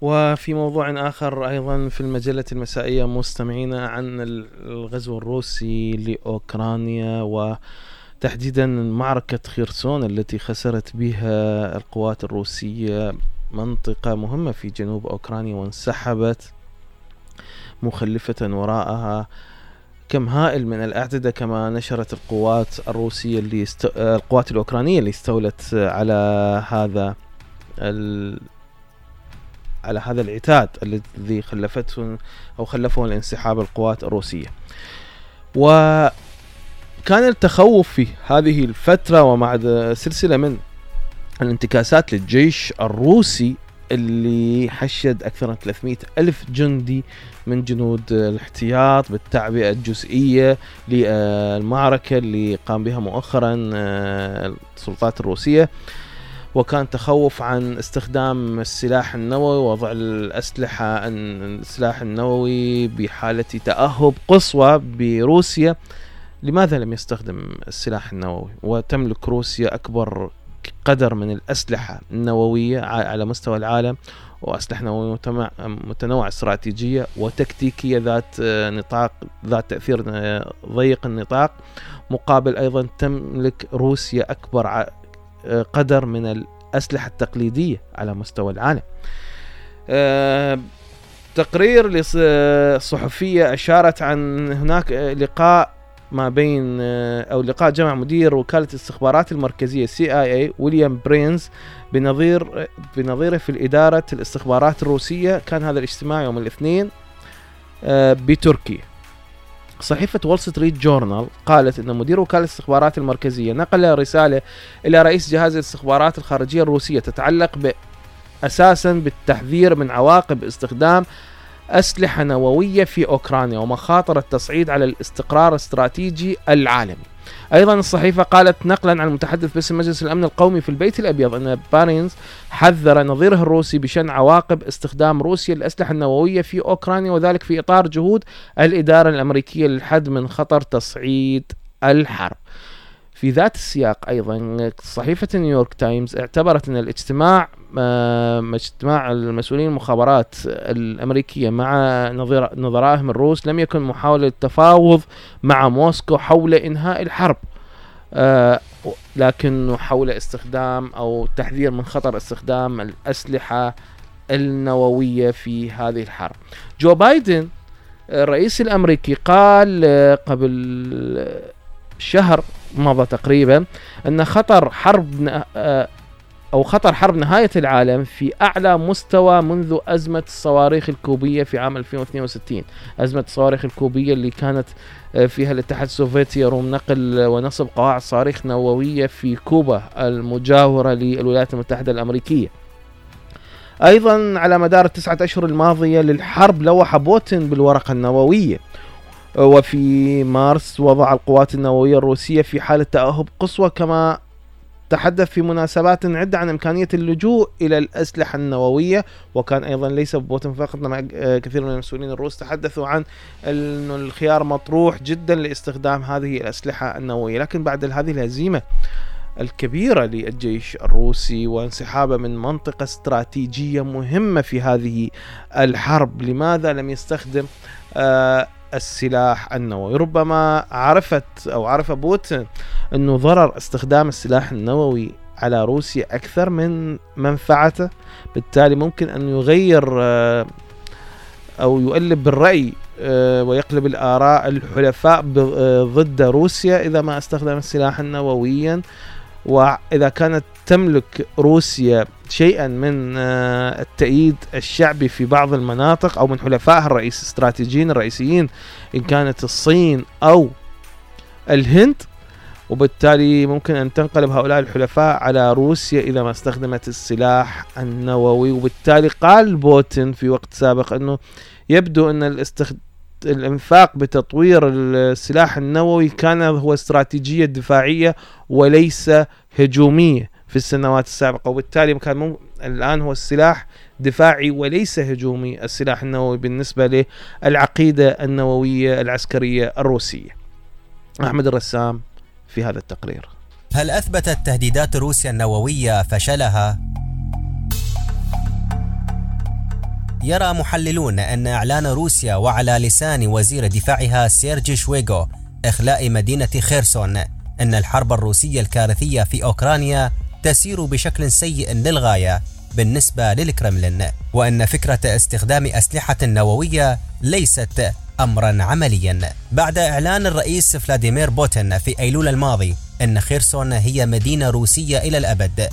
وفي موضوع آخر أيضا في المجلة المسائية مستمعينا عن الغزو الروسي لأوكرانيا وتحديدا معركة خيرسون التي خسرت بها القوات الروسية منطقة مهمة في جنوب أوكرانيا وانسحبت مخلفة وراءها. كم هائل من الأعددة كما نشرت القوات الروسية اللي است... القوات الأوكرانية اللي استولت على هذا ال... على هذا العتاد الذي خلفته أو خلفه الانسحاب القوات الروسية. وكان التخوف في هذه الفترة ومع سلسلة من الانتكاسات للجيش الروسي اللي حشد أكثر من 300 ألف جندي من جنود الاحتياط بالتعبئة الجزئية للمعركة اللي قام بها مؤخرا آه، السلطات الروسية. وكان تخوف عن استخدام السلاح النووي ووضع الأسلحة السلاح النووي بحالة تأهب قصوى بروسيا. لماذا لم يستخدم السلاح النووي؟ وتملك روسيا أكبر قدر من الأسلحة النووية على مستوى العالم وأسلحة نووية متنوعة استراتيجية وتكتيكية ذات آه، نطاق ذات تأثير آه، ضيق النطاق. مقابل أيضا تملك روسيا أكبر قدر من الأسلحة التقليدية على مستوى العالم. تقارير صحفية أشارت أن هناك لقاء ما بين آه، أو لقاء جمع مدير وكالة الاستخبارات المركزية CIA ويليام بيرنز بنظير بنظيره في الإدارة الاستخبارات الروسية. كان هذا الاجتماع يوم الاثنين آه، بتركيا. صحيفة وول ستريت جورنال قالت أن مدير وكالة الاستخبارات المركزية نقل رسالة إلى رئيس جهاز الاستخبارات الخارجية الروسية تتعلق أساسا بالتحذير من عواقب استخدام أسلحة نووية في أوكرانيا ومخاطر التصعيد على الاستقرار الاستراتيجي العالمي أيضا الصحيفة قالت نقلا عن المتحدث باسم مجلس الأمن القومي في البيت الأبيض أن بيرنز حذر نظيره الروسي بشان عواقب استخدام روسيا للأسلحة النووية في أوكرانيا وذلك في إطار جهود الإدارة الأمريكية للحد من خطر تصعيد الحرب. في ذات السياق أيضا صحيفة نيويورك تايمز اعتبرت أن الاجتماع اجتماع المسؤولين المخابرات الأمريكية مع نظرائهم الروس لم يكن محاولة تفاوض مع موسكو حول إنهاء الحرب آه، لكنه حول استخدام أو تحذير من خطر استخدام الأسلحة النووية في هذه الحرب. جو بايدن الرئيس الأمريكي قال قبل شهر مضى تقريبا أن خطر حرب آه، أو خطر حرب نهاية العالم في أعلى مستوى منذ أزمة الصواريخ الكوبية في عام 2062 أزمة الصواريخ الكوبية اللي كانت آه، فيها الاتحاد السوفيتي يروم نقل ونصب قواعد صواريخ نووية في كوبا المجاورة للولايات المتحدة الأمريكية. أيضا على مدار التسعة أشهر الماضية للحرب لوح بوتين بالورقة النووية. وفي مارس وضع القوات النووية الروسية في حالة تأهب قصوى كما تحدث في مناسبات عدة عن إمكانية اللجوء إلى الأسلحة النووية وكان أيضا ليس بوتين فقط مع كثير من المسؤولين الروس تحدثوا عن أن الخيار مطروح جدا لاستخدام هذه الأسلحة النووية. لكن بعد هذه الهزيمة الكبيرة للجيش الروسي وانسحابه من منطقة استراتيجية مهمة في هذه الحرب لماذا لم يستخدم آه السلاح النووي. ربما عرفت أو عرف بوتين أنه ضرر استخدام السلاح النووي على روسيا أكثر من منفعته بالتالي ممكن أن يغير آه، أو يؤلب بالراي آه، ويقلب الآراء الحلفاء آه، ضد روسيا إذا ما استخدم السلاح النوويا وإذا كانت تملك روسيا شيئا من آه، التأييد الشعبي في بعض المناطق أو من حلفائها الرئيس الاستراتيجيين الرئيسيين إن كانت الصين أو الهند. وبالتالي ممكن أن تنقلب هؤلاء الحلفاء على روسيا اذا ما استخدمت السلاح النووي. وبالتالي قال بوتين في وقت سابق أنه يبدو أن الاستخدام الإنفاق بتطوير السلاح النووي كان هو استراتيجية دفاعية وليس هجومية. في السنوات السابقة وبالتالي كان مم... الآن هو السلاح دفاعي وليس هجومي السلاح النووي بالنسبة للعقيدة النووية العسكرية الروسية. أحمد الرسام في هذا التقرير. هل أثبتت تهديدات روسيا النووية فشلها يرى محللون أن إعلان روسيا وعلى لسان وزير دفاعها سيرجي شويغو إخلاء مدينة خيرسون أن الحرب الروسية الكارثية في أوكرانيا تسير بشكل سيء للغاية بالنسبة للكرملين وأن فكرة استخدام أسلحة نووية ليست أمرا عمليا. بعد إعلان الرئيس فلاديمير بوتين في أيلول الماضي أن خيرسون هي مدينة روسية إلى الأبد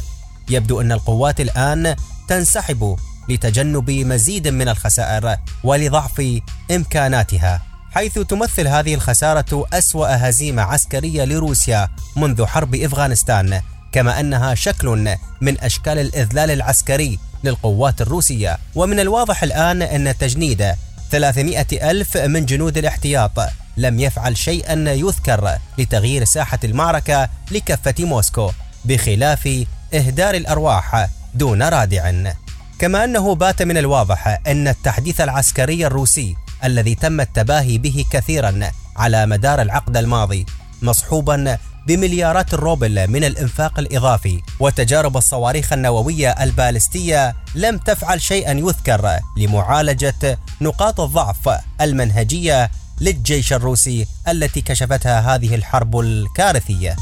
يبدو أن القوات الآن تنسحب لتجنب مزيد من الخسائر ولضعف إمكاناتها حيث تمثل هذه الخسارة أسوأ هزيمة عسكرية لروسيا منذ حرب إفغانستان. كما أنها شكل من أشكال الإذلال العسكري للقوات الروسية. ومن الواضح الآن أن تجنيد 300 ألف من جنود الاحتياط لم يفعل شيئا يذكر لتغيير ساحة المعركة لكفة موسكو بخلاف إهدار الأرواح دون رادع. كما أنه بات من الواضح أن التحديث العسكري الروسي الذي تم التباهي به كثيرا على مدار العقد الماضي مصحوبا بمليارات الروبل من الإنفاق الإضافي وتجارب الصواريخ النووية البالستية لم تفعل شيئا يذكر لمعالجة نقاط الضعف المنهجية للجيش الروسي التي كشفتها هذه الحرب الكارثية.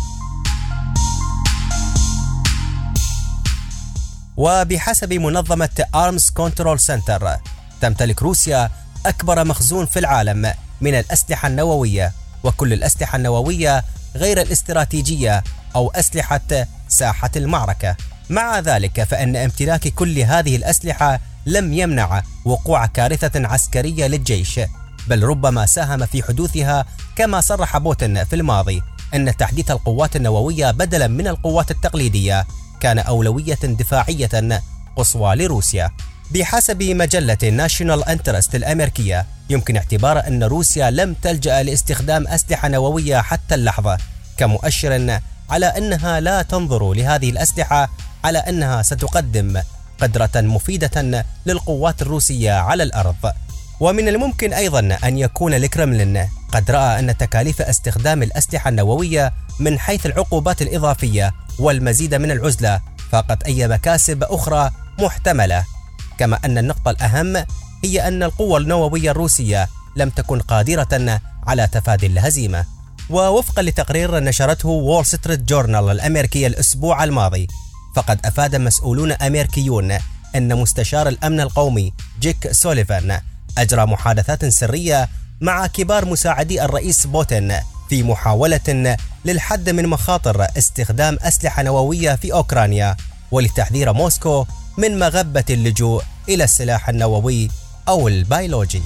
وبحسب منظمة Arms Control Center تمتلك روسيا أكبر مخزون في العالم من الأسلحة النووية وكل الأسلحة النووية غير الاستراتيجية أو أسلحة ساحة المعركة. مع ذلك فإن امتلاك كل هذه الأسلحة لم يمنع وقوع كارثة عسكرية للجيش بل ربما ساهم في حدوثها كما صرح بوتين في الماضي أن تحديث القوات النووية بدلا من القوات التقليدية كان أولوية دفاعية قصوى لروسيا. بحسب مجلة National Interest الأمريكية يمكن اعتبار أن روسيا لم تلجأ لاستخدام أسلحة نووية حتى اللحظة كمؤشر على أنها لا تنظر لهذه الأسلحة على أنها ستقدم قدرة مفيدة للقوات الروسية على الأرض. ومن الممكن أيضا أن يكون الكرملين قد رأى أن تكاليف استخدام الأسلحة النووية من حيث العقوبات الإضافية والمزيد من العزلة فاقت أي مكاسب أخرى محتملة. كما أن النقطة الأهم هي أن القوة النووية الروسية لم تكن قادرة على تفادي الهزيمة. ووفقا لتقرير نشرته وول ستريت جورنال الأمريكي الأسبوع الماضي فقد أفاد مسؤولون أمريكيون أن مستشار الأمن القومي جيك سوليفان أجرى محادثات سرية مع كبار مساعدي الرئيس بوتين في محاولة للحد من مخاطر استخدام أسلحة نووية في أوكرانيا ولتحذير موسكو من مغبة اللجوء إلى السلاح النووي أو البيولوجي.